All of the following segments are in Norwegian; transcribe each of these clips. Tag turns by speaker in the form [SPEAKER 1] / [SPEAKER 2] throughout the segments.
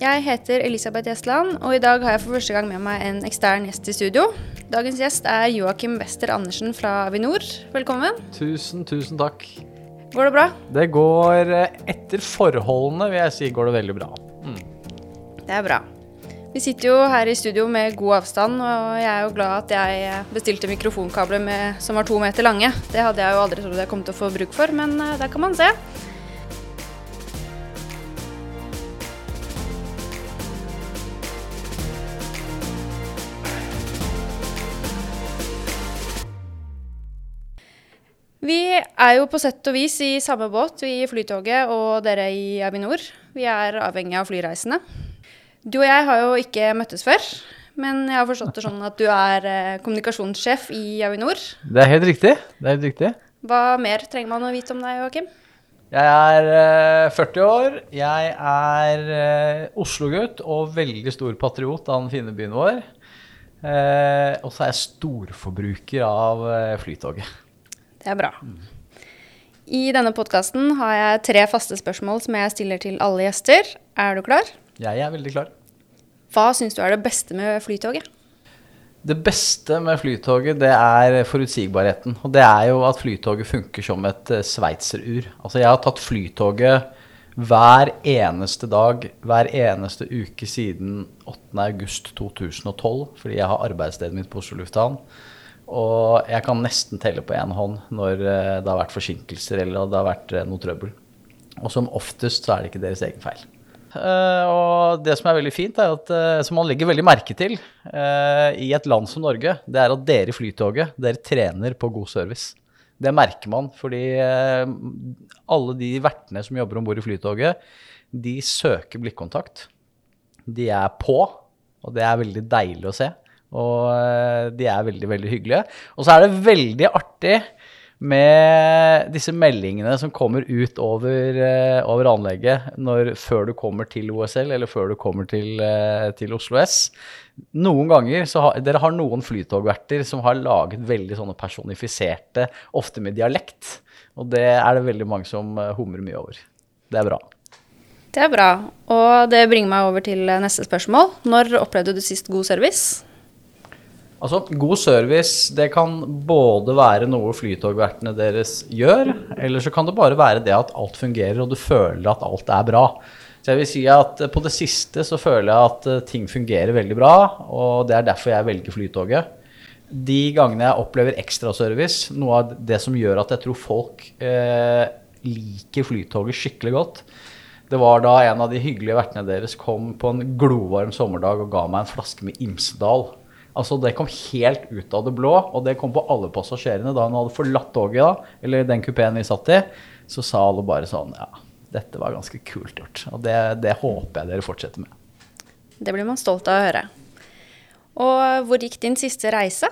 [SPEAKER 1] Jeg heter Elisabeth Gjestland, og i dag har jeg for første gang med meg en ekstern gjest i studio. Dagens gjest er Joakim Wester Andersen fra Avinor. Velkommen.
[SPEAKER 2] Tusen, tusen takk.
[SPEAKER 1] Går det bra?
[SPEAKER 2] Det går eh, etter forholdene, vil jeg si, går det veldig bra. Mm.
[SPEAKER 1] Det er bra. Vi sitter jo her i studio med god avstand, og jeg er jo glad at jeg bestilte mikrofonkabler med, som var to meter lange. Det hadde jeg jo aldri trodd jeg kom til å få bruk for, men eh, der kan man se. Er jo på sett og vis i samme båt, vi i Flytoget og dere i Avinor. Vi er avhengig av flyreisende. Du og jeg har jo ikke møttes før, men jeg har forstått det sånn at du er eh, kommunikasjonssjef i Avinor.
[SPEAKER 2] Det er helt riktig. Det er helt riktig.
[SPEAKER 1] Hva mer trenger man å vite om deg, Joakim?
[SPEAKER 2] Jeg er eh, 40 år. Jeg er eh, Oslo-gutt og veldig stor patriot av den fine byen vår. Eh, og så er jeg storforbruker av eh, Flytoget.
[SPEAKER 1] Det er bra. I denne podkasten har jeg tre faste spørsmål som jeg stiller til alle gjester. Er du klar?
[SPEAKER 2] Jeg er veldig klar.
[SPEAKER 1] Hva syns du er det beste med Flytoget?
[SPEAKER 2] Det beste med Flytoget, det er forutsigbarheten. Og det er jo at Flytoget funker som et eh, sveitserur. Altså, jeg har tatt Flytoget hver eneste dag, hver eneste uke siden 8.8.2012, fordi jeg har arbeidsstedet mitt på Oslo lufthavn. Og jeg kan nesten telle på én hånd når eh, det har vært forsinkelser eller det har vært eh, noe trøbbel. Og som oftest så er det ikke deres egen feil. Eh, og det som er veldig fint, er at, som man legger veldig merke til i et land som Norge, det er at dere i Flytoget dere trener på god service. Det merker man, fordi alle de vertene som jobber om bord i Flytoget, de søker blikkontakt. De er på, og det er veldig deilig å se. Og eh, de er veldig, veldig hyggelige. Og så er det veldig artig med disse meldingene som kommer ut over, eh, over anlegget når, før du kommer til OSL eller før du kommer til, eh, til Oslo S. Noen ganger så har dere har noen flytogverter som har laget veldig sånne personifiserte, ofte med dialekt. Og det er det veldig mange som humrer mye over. Det er bra.
[SPEAKER 1] Det er bra. Og det bringer meg over til neste spørsmål. Når opplevde du sist god service?
[SPEAKER 2] Altså, God service det kan både være noe flytogvertene deres gjør, eller så kan det bare være det at alt fungerer og du føler at alt er bra. Så jeg vil si at på det siste så føler jeg at eh, ting fungerer veldig bra, og det er derfor jeg velger Flytoget. De gangene jeg opplever ekstraservice, noe av det som gjør at jeg tror folk eh, liker Flytoget skikkelig godt, det var da en av de hyggelige vertene deres kom på en glovarm sommerdag og ga meg en flaske med Imsdal. Altså Det kom helt ut av det blå, og det kom på alle passasjerene. Da hun hadde forlatt toget, da, eller den kupeen vi satt i, så sa alle bare sånn Ja, dette var ganske kult gjort. Og det, det håper jeg dere fortsetter med.
[SPEAKER 1] Det blir man stolt av å høre. Og hvor gikk din siste reise?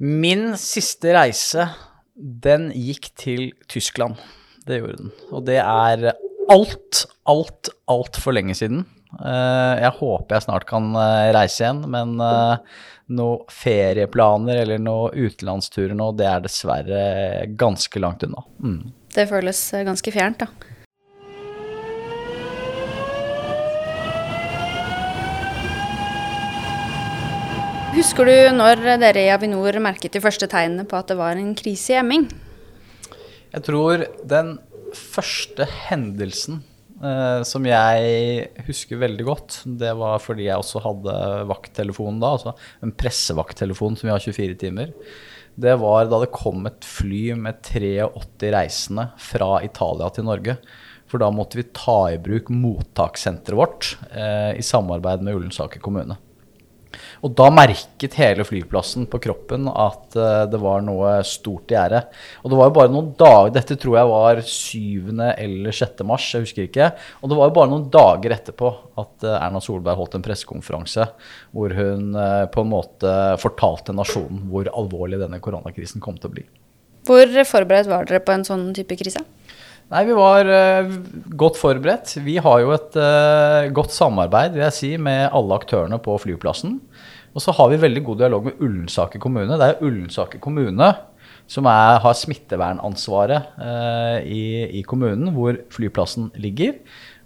[SPEAKER 2] Min siste reise, den gikk til Tyskland. Det gjorde den. Og det er alt, alt, altfor lenge siden. Eh, Jeg håper jeg snart kan eh, reise igjen, men noen ferieplaner eller noen utenlandsturer nå, det er dessverre ganske langt unna. Mm.
[SPEAKER 1] Det føles eh, ganske fjernt, da. Husker du når dere i Avinor merket de første tegnene på at det var en krise i Emming?
[SPEAKER 2] Jeg tror den første hendelsen eh, som jeg husker veldig godt, det var fordi jeg også hadde vakttelefonen da, altså en pressevakttelefon som vi har 24 timer. Det var da det kom et fly med 83 reisende fra Italia til Norge. For da måtte vi ta i bruk mottakssenteret vårt eh, i samarbeid med Ullensaker kommune. Og da merket hele flyplassen på kroppen at uh, det var noe stort i gjære. Og det var jo bare noen dager Dette tror jeg var 7. eller 6. mars, jeg husker ikke. Og det var jo bare noen dager etterpå at uh, Erna Solberg holdt en pressekonferanse hvor hun uh, på en måte fortalte nasjonen hvor alvorlig denne koronakrisen kom til å bli.
[SPEAKER 1] Hvor forberedt var dere på en sånn type krise?
[SPEAKER 2] Nei, vi var uh, godt forberedt. Vi har jo et uh, godt samarbeid vil jeg si, med alle aktørene på flyplassen. Og så har vi veldig god dialog med Ullensaker kommune. Det er Ullensaker kommune som er, har smittevernansvaret uh, i, i, kommunen, hvor flyplassen ligger.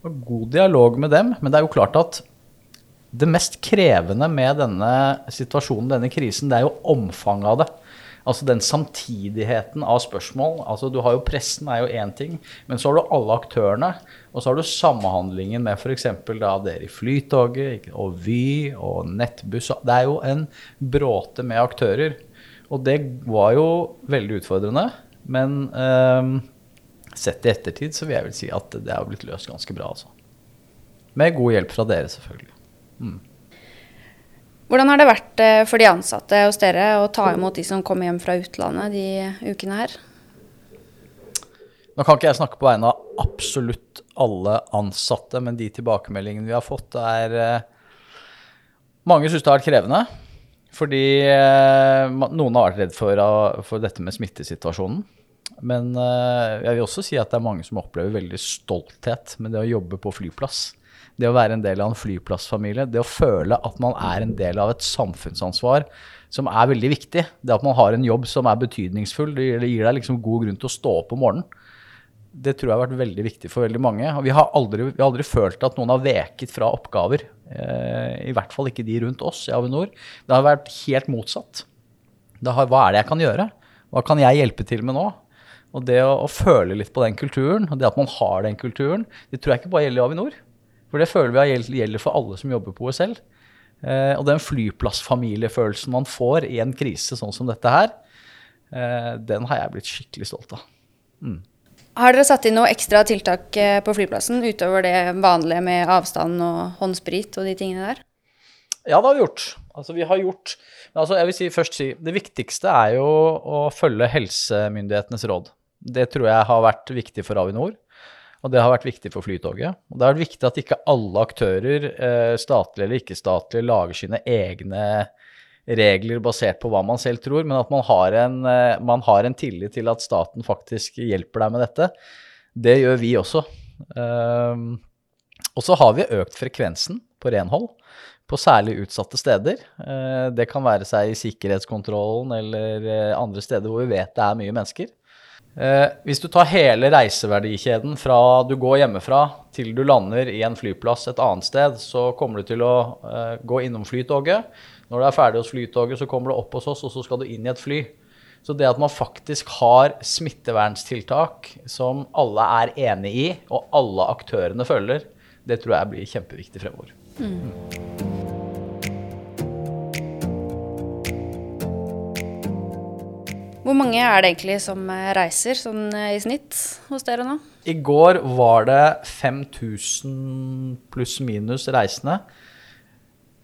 [SPEAKER 2] Og god dialog med dem. Men det er jo klart at det mest krevende med denne situasjonen, denne krisen, det er jo omfanget av det. Altså den samtidigheten av spørsmål. altså du har jo Pressen er jo én ting, men så har du alle aktørene. Og så har du samhandlingen med f.eks. dere i Flytoget og Vy og Nettbuss. Det er jo en bråte med aktører. Og det var jo veldig utfordrende. Men eh, sett i ettertid så vil jeg vel si at det har blitt løst ganske bra, altså. Med god hjelp fra dere, selvfølgelig. Mm.
[SPEAKER 1] Hvordan har det vært eh, for de ansatte hos dere å ta imot de som kommer hjem fra utlandet de ukene her?
[SPEAKER 2] Nå kan ikke jeg snakke på vegne av absolutt alle ansatte, men de tilbakemeldingene vi har fått, er eh, Mange syns det har vært krevende. Fordi eh, noen har vært redd for, for dette med smittesituasjonen. Men jeg vil også si at det er mange som opplever veldig stolthet med det å jobbe på flyplass det å være en del av en flyplassfamilie, det å føle at man er en del av et samfunnsansvar som er veldig viktig. Det at man har en jobb som er betydningsfull, det gir deg liksom god grunn til å stå opp om morgenen. Det tror jeg har vært veldig viktig for veldig mange. Vi har aldri, vi har aldri følt at noen har veket fra oppgaver. Eh, I hvert fall ikke de rundt oss i Avinor. Det har vært helt motsatt. Har, hva er det jeg kan gjøre? Hva kan jeg hjelpe til med nå? Og det å, å, føle litt på den kulturen, og det at man har den kulturen, det tror jeg ikke bare gjelder i Avinor. For det føler vi gjelder for alle som jobber på OSL. Eh, og den flyplassfamiliefølelsen man får i en krise sånn som dette her, eh, den har jeg blitt skikkelig stolt av. Mm.
[SPEAKER 1] Har dere satt inn noe ekstra tiltak eh, på flyplassen utover det vanlige med avstand og håndsprit og de tingene der?
[SPEAKER 2] Ja, det har vi gjort. Altså, vi har gjort altså, jeg vil si, først si, Det viktigste er jo å følge helsemyndighetenes råd. Det tror jeg har vært viktig for Avinor. Og det har vært viktig for Flytoget. Og det har vært viktig at ikke alle aktører, eh, statlige eller ikke-statlige, lager sine egne regler basert på hva man selv tror, men at man har, en, eh, man har en tillit til at staten faktisk hjelper deg med dette. Det gjør vi også. Um, og så har vi økt frekvensen på renhold på særlig utsatte steder. Uh, det kan være seg i sikkerhetskontrollen eller andre steder hvor vi vet det er mye mennesker. Eh, hvis du tar hele reiseverdikjeden fra du går hjemmefra til du lander i en flyplass et annet sted, så kommer du til å eh, gå innom Flytoget. Når du er ferdig hos Flytoget, så kommer du opp hos oss, og så skal du inn i et fly. Så det at man faktisk har smittevernstiltak som alle er enig i, og alle aktørene følger, det tror jeg blir kjempeviktig fremover. Mm.
[SPEAKER 1] Hvor mange er det egentlig som eh, reiser sånn eh, i snitt hos dere nå?
[SPEAKER 2] I går var det 5000 pluss minus reisende.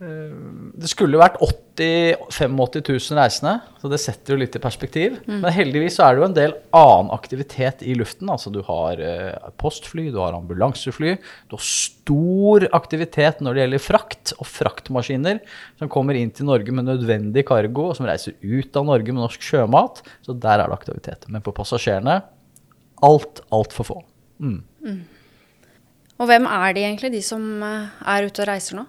[SPEAKER 2] Eh, det skulle vært 80 85 000 reisende, så det setter jo litt i perspektiv. Mm. Men heldigvis så er det jo en del annen aktivitet i luften. Altså du har eh, postfly, du har ambulansefly. Du har stor aktivitet når det gjelder frakt og fraktmaskiner som kommer inn til Norge med nødvendig cargo, og som reiser ut av Norge med norsk sjømat. Så der er det aktivitet. Men på passasjerene alt, altfor få. Mm. Mm.
[SPEAKER 1] Og hvem er de egentlig, de som eh, er ute og reiser nå?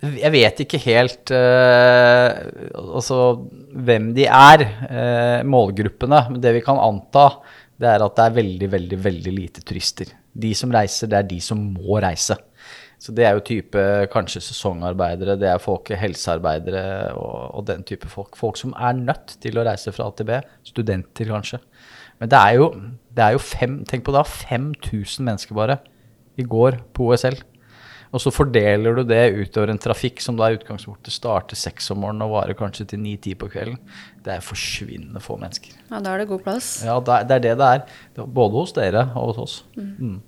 [SPEAKER 2] Jeg vet ikke helt uh, altså, hvem de er, uh, målgruppene. Men det vi kan anta, det er at det er veldig, veldig, veldig lite turister. De som reiser, det er de som må reise. Så det er jo type kanskje sesongarbeidere, det er folk, helsearbeidere og, og, den type folk. Folk som er nødt til å reise fra AtB. Studenter, kanskje. Men det er jo, det er jo fem, tenk på det, 5000 mennesker bare i går på OSL. Og så fordeler du det utover en trafikk som da i utgangspunktet starter seks om morgenen og varer kanskje til ni-ti på kvelden. Det er forsvinnende få mennesker.
[SPEAKER 1] Ja, da er det god plass.
[SPEAKER 2] Ja, det er det det er. Både hos dere og hos oss. Mm.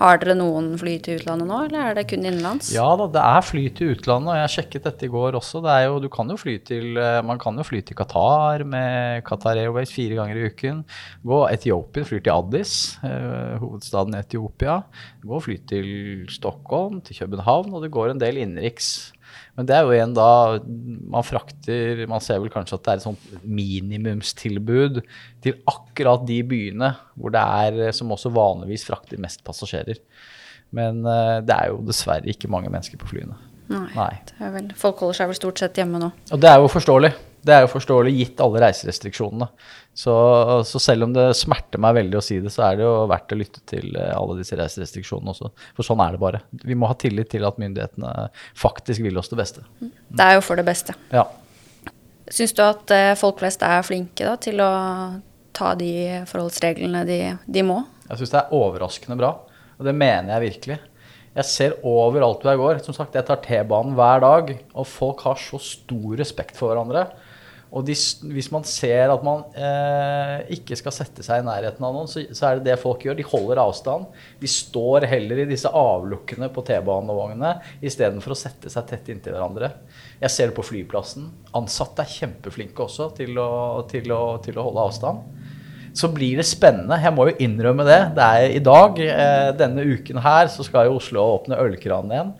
[SPEAKER 1] Har dere noen fly til utlandet nå, eller er det kun innenlands?
[SPEAKER 2] Ja da, det er fly til utlandet, og jeg sjekket dette i går også. Jo, du kan jo fly til, eh, man kan jo fly til Qatar med Qatar Airways fire ganger i uken. Gå Etiopien flyr til Addis, eh, hovedstaden i Etiopia. Gå og fly til Stockholm, til København, og det går en del innenriks. Men det er jo igjen da man frakter Man ser vel kanskje at det er et sånt minimumstilbud til akkurat de byene hvor det er som også vanligvis frakter mest passasjerer. Men uh, det er jo dessverre ikke mange mennesker på flyene.
[SPEAKER 1] Nei. Nei. Vel, folk holder seg vel stort sett hjemme nå.
[SPEAKER 2] Og det er jo forståelig. Det er jo forståelig gitt alle reiserestriksjonene. Så, så, selv om det smerter meg veldig å si det, så er det jo verdt å lytte til eh, alle disse reiserestriksjonene også. For sånn er det bare. Vi må ha tillit til at myndighetene faktisk vil oss det beste.
[SPEAKER 1] Det er jo for det beste.
[SPEAKER 2] Ja.
[SPEAKER 1] Syns du at eh, folk flest er flinke da, til å ta de forholdsreglene de, de må?
[SPEAKER 2] Jeg syns det er overraskende bra, og det mener jeg virkelig. Jeg ser overalt hvor jeg går. Som sagt, jeg tar T-banen hver dag, og folk har så stor respekt for hverandre. Og de, hvis man ser at man eh, ikke skal sette seg i nærheten av noen, så, så, er det det folk gjør. De holder avstand. De står heller i disse avlukkene på T-banevognene istedenfor å sette seg tett inntil hverandre. Jeg ser det på flyplassen. Ansatte er kjempeflinke også til å, til å, til å holde avstand. Så blir det spennende. Jeg må jo innrømme det. Det er i dag, eh, denne uken her, så skal jo Oslo åpne ølkranen igjen.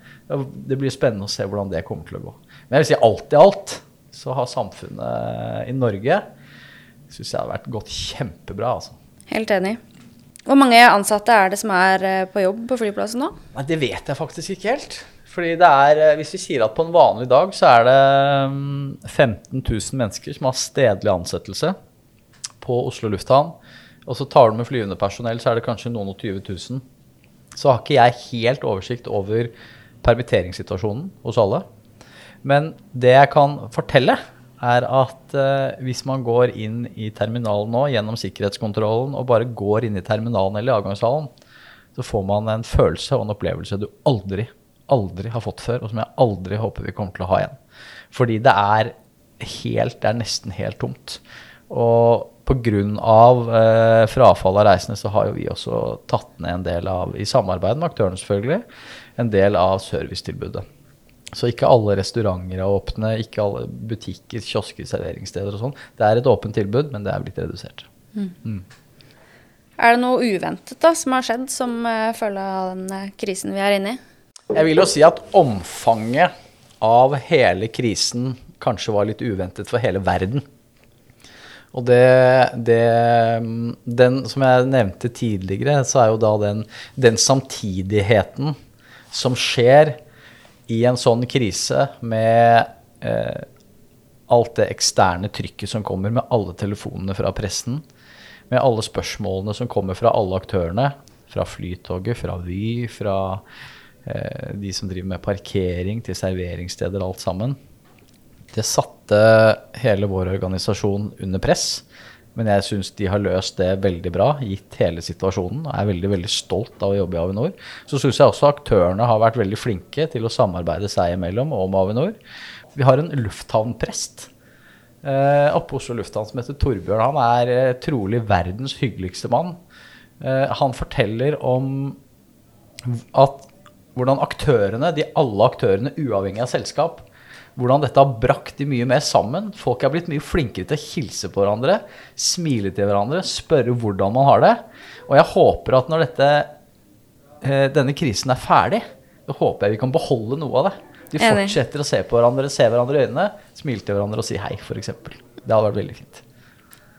[SPEAKER 2] Det blir spennende å se hvordan det kommer til å gå. Men jeg vil si alt i alt så har samfunnet i Norge syns jeg hadde vært gått kjempebra. Altså.
[SPEAKER 1] Helt enig. Hvor mange ansatte er det som er eh, på jobb på flyplassen nå?
[SPEAKER 2] Nei, Det vet jeg faktisk ikke helt. Fordi det er, eh, Hvis vi sier at på en vanlig dag så er det 15 mm, 000 mennesker som har stedlig ansettelse på Oslo lufthavn. Og så tar du med flyvende personell, så er det kanskje noen og 20 000. Så har ikke jeg helt oversikt over permitteringssituasjonen hos alle. Men det jeg kan fortelle, er at uh, hvis man går inn i terminalen nå gjennom sikkerhetskontrollen og bare går inn i terminalen eller i avgangshallen, så får man en følelse og en opplevelse du aldri, aldri har fått før, og som jeg aldri håper vi kommer til å ha igjen. Fordi det er helt, det er nesten helt tomt. Og pga. Uh, frafall av reisende så har jo vi også tatt ned en del av, i samarbeid med aktørene selvfølgelig, en del av servicetilbudet. Så ikke alle restauranter er åpne, ikke alle butikker, kiosker, serveringssteder og sånn. Det er et åpent tilbud, men det er blitt redusert. Mm. Mm.
[SPEAKER 1] Er det noe uventet da, som har skjedd som uh, følge av den uh, krisen vi er inne i?
[SPEAKER 2] Jeg vil jo si at omfanget av hele krisen kanskje var litt uventet for hele verden. Og det, det den, Som jeg nevnte tidligere, så er jo da den, den samtidigheten som skjer i en sånn krise med eh, alt det eksterne trykket som kommer, med alle telefonene fra pressen, med alle spørsmålene som kommer fra alle aktørene, fra Flytoget, fra Vy, fra eh, de som driver med parkering, til serveringssteder, alt sammen. Det satte hele vår organisasjon under press. Men jeg syns de har løst det veldig bra, gitt hele situasjonen. Og er veldig veldig stolt av å jobbe i Avinor. Så syns jeg også aktørene har vært veldig flinke til å samarbeide seg imellom med Avinor. Vi har en lufthavnprest eh, oppe Oslo lufthavn som heter Torbjørn. Han er eh, trolig verdens hyggeligste mann. Eh, han forteller om at hvordan aktørene, de alle aktørene uavhengig av selskap, hvordan dette har brakt de mye mer sammen. Folk er blitt mye flinkere til å hilse på hverandre, smile til hverandre, spørre hvordan man har det. Og jeg håper at når dette, eh, denne krisen er ferdig, så håper jeg vi kan beholde noe av det. De fortsetter å se på hverandre, se hverandre i øynene, smile til hverandre og si hei, f.eks. Det hadde vært veldig fint.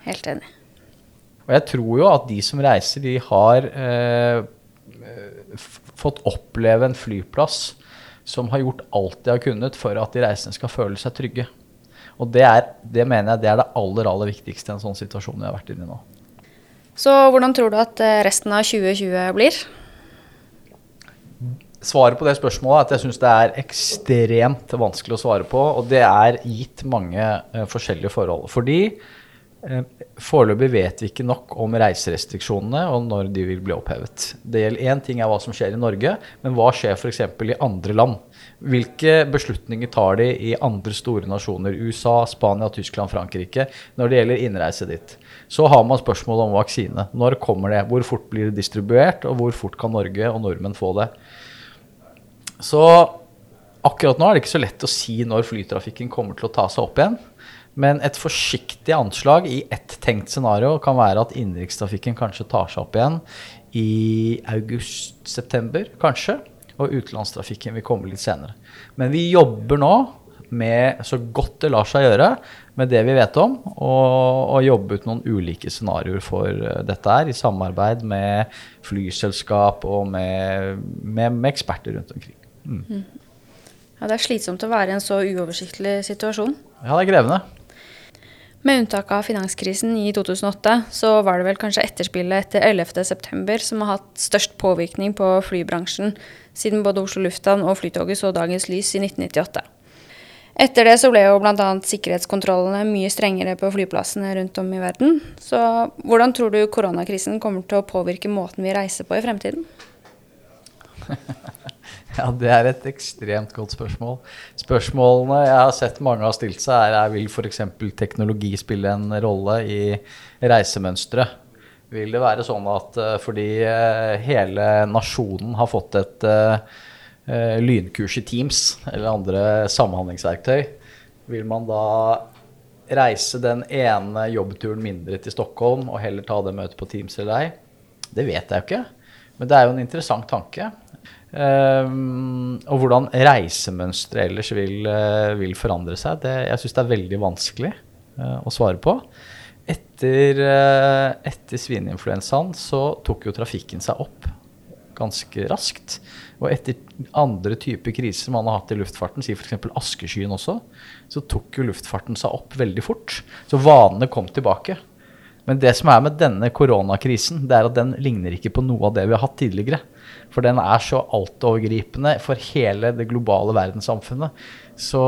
[SPEAKER 1] Helt enig.
[SPEAKER 2] Og jeg tror jo at de som reiser, de har eh, fått oppleve en flyplass som har gjort alt de har kunnet for at de reisende skal føle seg trygge. Og det, er, det mener jeg det er det aller, aller viktigste i en sånn situasjon vi har vært inne i nå.
[SPEAKER 1] Så hvordan tror du at eh, resten av 2020 blir?
[SPEAKER 2] Svaret på det spørsmålet er at jeg syns det er ekstremt vanskelig å svare på. Og det er gitt mange uh, forskjellige forhold. Fordi foreløpig vet vi ikke nok om reiserestriksjonene og når de vil bli opphevet. Det gjelder Én ting er hva som skjer i Norge, men hva skjer f.eks. i andre land? Hvilke beslutninger tar de i andre store nasjoner, USA, Spania, Tyskland, Frankrike, når det gjelder innreise dit? Så har man spørsmålet om vaksine. Når kommer det? Hvor fort blir det distribuert? Og hvor fort kan Norge og nordmenn få det? Så akkurat nå er det ikke så lett å si når flytrafikken kommer til å ta seg opp igjen. Men et forsiktig anslag i ett tenkt scenario kan være at innenrikstrafikken kanskje tar seg opp igjen i august-september, kanskje. Og utenlandstrafikken vil komme litt senere. Men vi jobber nå med, så godt det lar seg gjøre, med det vi vet om, og, og jobbe ut noen ulike scenarioer for uh, dette her, i samarbeid med flyselskap og med, med, med eksperter rundt omkring. Mm.
[SPEAKER 1] Mm. Ja, Det er slitsomt å være i en så uoversiktlig situasjon.
[SPEAKER 2] Ja, det er krevende.
[SPEAKER 1] Med unntak av finanskrisen i 2008, så var det vel kanskje etterspillet etter 11.9 som har hatt størst påvirkning på flybransjen, siden både Oslo lufthavn og Flytoget så dagens lys i 1998. Etter det så ble jo bl.a. sikkerhetskontrollene mye strengere på flyplassene rundt om i verden. Så hvordan tror du koronakrisen kommer til å påvirke måten vi reiser på i fremtiden?
[SPEAKER 2] Ja, Det er et ekstremt godt spørsmål. Spørsmålene jeg har sett mange har stilt seg, er, er vil f.eks. teknologi spille en rolle i reisemønsteret? Vil det være sånn at uh, fordi uh, hele nasjonen har fått et uh, lynkurs i Teams eller andre samhandlingsverktøy, vil man da reise den ene jobbturen mindre til Stockholm og heller ta det møtet på Teams eller ei? Det vet jeg jo ikke. Men det er jo en interessant tanke. Um, og hvordan reisemønsteret ellers vil, uh, vil, forandre seg, det, jeg syns det er veldig vanskelig uh, å svare på. Etter, uh, etter svineinfluensaen så tok jo trafikken seg opp ganske raskt. Og etter andre typer kriser man har hatt i luftfarten, si f.eks. askeskyen også, så tok jo luftfarten seg opp veldig fort. Så vanene kom tilbake. Men det som er med denne koronakrisen, det er at den ligner ikke på noe av det vi har hatt tidligere. For den er så altovergripende for hele det globale verdenssamfunnet. Så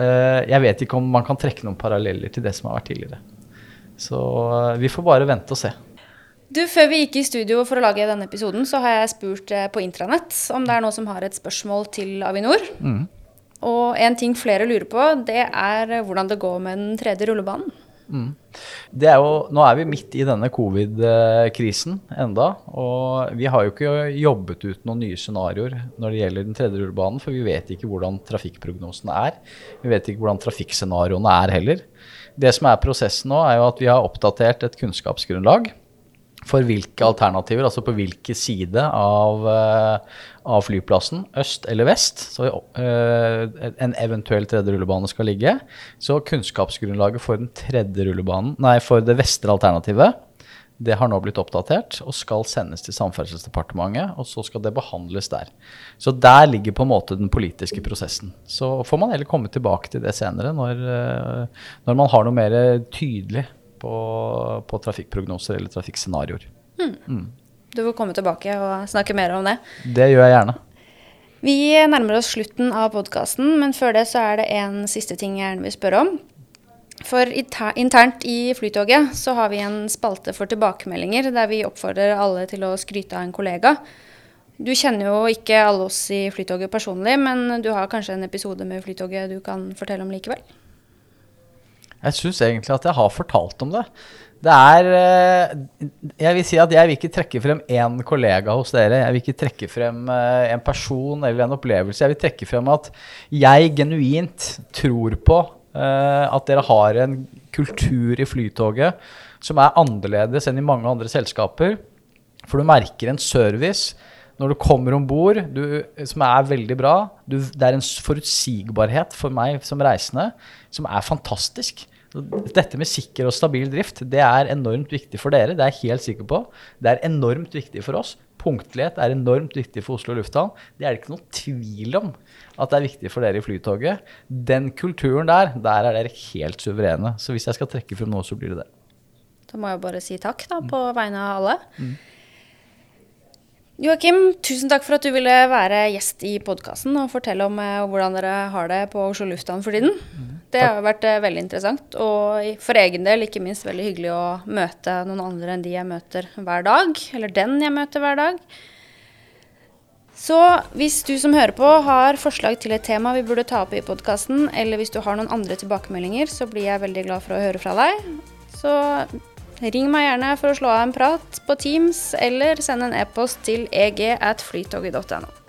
[SPEAKER 2] eh, jeg vet ikke om man kan trekke noen paralleller til det som har vært tidligere. Så eh, vi får bare vente og se.
[SPEAKER 1] Du, Før vi gikk i studio for å lage denne episoden, så har jeg spurt eh, på intranett om det er noen som har et spørsmål til Avinor. Mm. Og en ting flere lurer på, det er hvordan det går med den tredje rullebanen.
[SPEAKER 2] Mm. Er jo, nå er vi midt i denne covid-krisen enda, og vi har jo ikke jobbet ut noen nye scenarioer når det gjelder den tredje rullebanen, for vi vet ikke hvordan trafikkprognosene er. Vi vet ikke hvordan trafikkscenarioene er heller. Det som er prosessen nå, er jo at vi har oppdatert et kunnskapsgrunnlag for hvilke alternativer, altså på hvilken side av, uh, av, flyplassen, øst eller vest, så uh, en eventuell tredje rullebane skal ligge. Så kunnskapsgrunnlaget for den nei, for det vestre alternativet, det har nå blitt oppdatert og skal sendes til Samferdselsdepartementet, og så skal det behandles der. Så der ligger på en måte den politiske prosessen. Så får man heller komme tilbake til det senere, når, uh, når man har noe mer tydelig på, på trafikkprognoser eller trafikkscenarioer. Mm.
[SPEAKER 1] Mm. Du får komme tilbake og snakke mer om det.
[SPEAKER 2] Det gjør jeg gjerne.
[SPEAKER 1] Vi nærmer oss slutten av podkasten, men før det så er det en siste ting jeg gjerne vil spørre om. For internt i Flytoget så har vi en spalte for tilbakemeldinger der vi oppfordrer alle til å skryte av en kollega. Du kjenner jo ikke alle oss i Flytoget personlig, men du har kanskje en episode med Flytoget du kan fortelle om likevel?
[SPEAKER 2] Jeg syns egentlig at jeg har fortalt om det. Det er eh, Jeg vil si at jeg vil ikke trekke frem én kollega hos dere. Jeg vil ikke trekke frem eh, en person eller en opplevelse. Jeg vil trekke frem at jeg genuint tror på eh, at dere har en kultur i Flytoget som er annerledes enn i mange andre selskaper. For du merker en service når du kommer om bord som er veldig bra. Du, det er en forutsigbarhet for meg som reisende som er fantastisk. Dette med sikker og stabil drift det er enormt viktig for dere. Det er jeg helt sikker på. Det er enormt viktig for oss. Punktlighet er enormt viktig for Oslo lufthavn. Det er det ikke noen tvil om at det er viktig for dere i Flytoget. Den kulturen der, der er dere helt suverene. Så hvis jeg skal trekke frem noe, så blir det det.
[SPEAKER 1] Da må jeg bare si takk da, på vegne av alle. Mm. Joakim, tusen takk for at du ville være gjest i podkasten og fortelle om eh, hvordan dere har det på Oslo lufthavn for tiden. Det har vært eh, veldig interessant, og for egen del ikke minst veldig hyggelig å møte noen andre enn de jeg møter hver dag, eller den jeg møter hver dag. Så hvis du som hører på har forslag til et tema vi burde ta opp i podkasten, eller hvis du har noen andre tilbakemeldinger, så blir jeg veldig glad for å høre fra deg. Så Ring meg gjerne for å slå av en prat på Teams, eller send en e-post til eg at flytoget.no.